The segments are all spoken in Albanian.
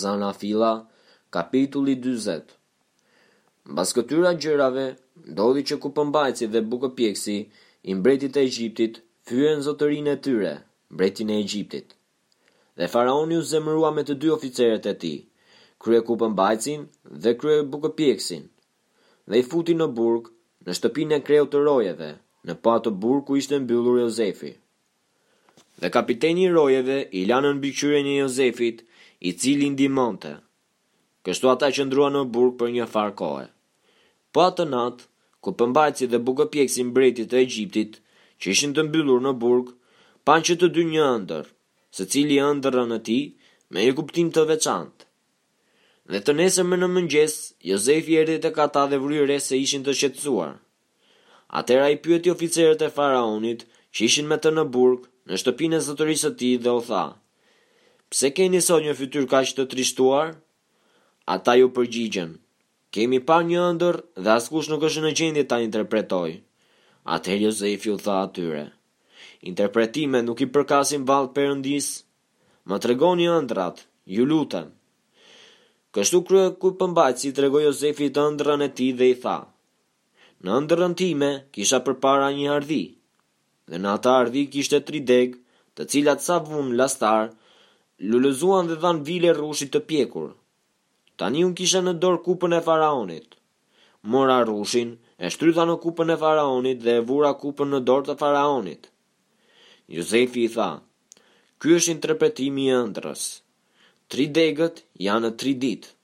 Zanafilla, kapitulli dyzet Mbas këtyra gjërave, ndodhi që kupëmbajtësi dhe bukëpjekësi i mbretit të Egjiptit fyen zotërinë e tyre, mbretin e Egjiptit. Dhe faraoni u zemërua me të dy oficerët e tij, kryekupëmbajtësin dhe kryebukëpjekësin, dhe i futi në burg, në shtëpinë e kreut të rojeve, në po atë burg ku ishte mbyllur Jozefi. Dhe kapiteni i rojeve i la nën mbikëqyrjen e Jozefit, i cili i ndihmonte. Kështu ata qëndruan në burg për një farë kohe. Po atë natë, kupëmbajtësi dhe bukëpjekësi i mbretit të Egjiptit, që ishin të mbyllur në burg, panë që të dy një ëndërr, secili ëndërrën e tij me një kuptim të veçantë. Dhe të nesërmen në mëngjes, Jozefi erdhi tek ata dhe vuri re se ishin të shqetësuar. Atëherë ai pyeti oficerët e faraonit, që ishin me të në burg, në shtëpinë e zotërisë së tij dhe u tha, Pse keni sot një fytyrë kaq të trishtuar? Ata iu përgjigjën, Kemi parë një ëndërr dhe askush nuk është në gjendje ta interpretojë. Atëherë Jozefi u tha atyre, Interpretimet nuk i përkasin vallë Perëndisë? Më tregoni ëndrrat, ju lutem. Kështu kryekupëmbajtësi i tregoi Jozefit ëndrrën e tij dhe i tha, Në ëndërrën time kisha përpara një hardhi, dhe në atë hardhi kishte tri degë, të cilat sa vunë lastarë, lulëzuan dhe dhanë vile rrushi të pjekur. Tani unë kisha në dorë kupën e faraonit. Mora rrushin, e shtrydha në kupën e faraonit dhe e vura kupën në dorë të faraonit. Jozefi i tha, Ky është interpretimi i ëndrrës. Tri degët janë tri ditë,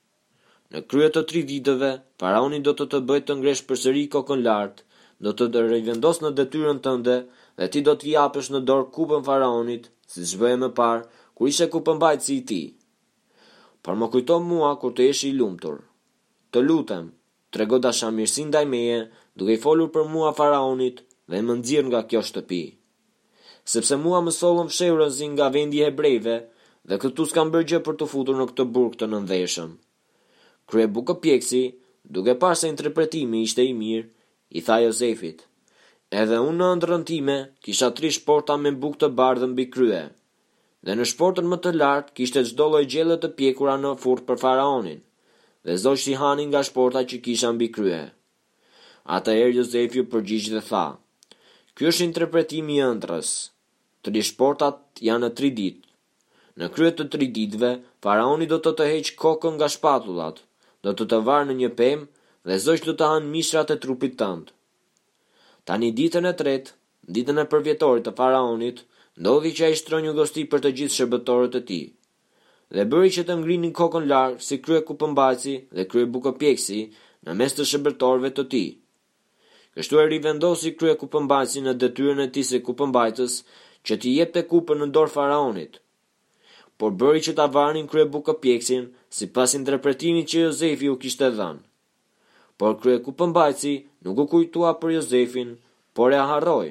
Në krye të tri viteve, faraoni do të të bëjë të ngresh përsëri kokën lart, do të të rivendosë në detyrën tënde dhe ti do t'i japësh në dorë kupën faraonit, siç bëje më parë, kur ishe kupëmbajtësi i tij. Por më kujto mua kur të jesh i lumtur. Të lutem, Trego dashamirësi ndaj meje, duke i folur për mua faraonit, dhe më nxirr nga kjo shtëpi. Sepse mua më sollën fshehurazi nga vendi i hebrejve, dhe këtu s'kam bërë gjë për t'u futur në këtë burg të nëndheshëm. Kryebukëpjekësi, duke parë se interpretimi ishte i mirë, i tha Jozefit, Edhe unë në ëndrrën time, kisha tri shporta me bukë të bardhë mbi krye, dhe në shportën më të lartë kishte çdo lloj gjellësh të pjekura në furrë për faraonin, dhe zogjtë i hanin nga shporta që kisha mbi krye. Atëherë Jozefi u përgjigj dhe tha, Ky është interpretimi i ëndrrës, Tri shportat janë tri ditë. Në krye të tri ditëve, faraoni do të të heqë kokën nga shpatullat, do të të varë në një pemë dhe zogjtë do të hanë mishrat e trupit tënd. Tani ditën e tretë, ditën e përvjetorit të faraonit, ndodhi që ai shtroi një gosti për të gjithë shërbëtorët e tij, dhe bëri që të ngrinin kokën lart si kryekupëmbajtësi dhe kryebukëpjekësi në mes të shërbëtorëve të tij. Kështu e rivendosi kryekupëmbajtësin në detyrën e tij si kupëmbajtës që t'i jepte kupën në dorë faraonit. Por bëri që ta varnin kryebukëpjekësin sipas interpretimit që Jozefi u kishte dhënë. Por kryekupëmbajtësi nuk u kujtua për Jozefin, por e harroi.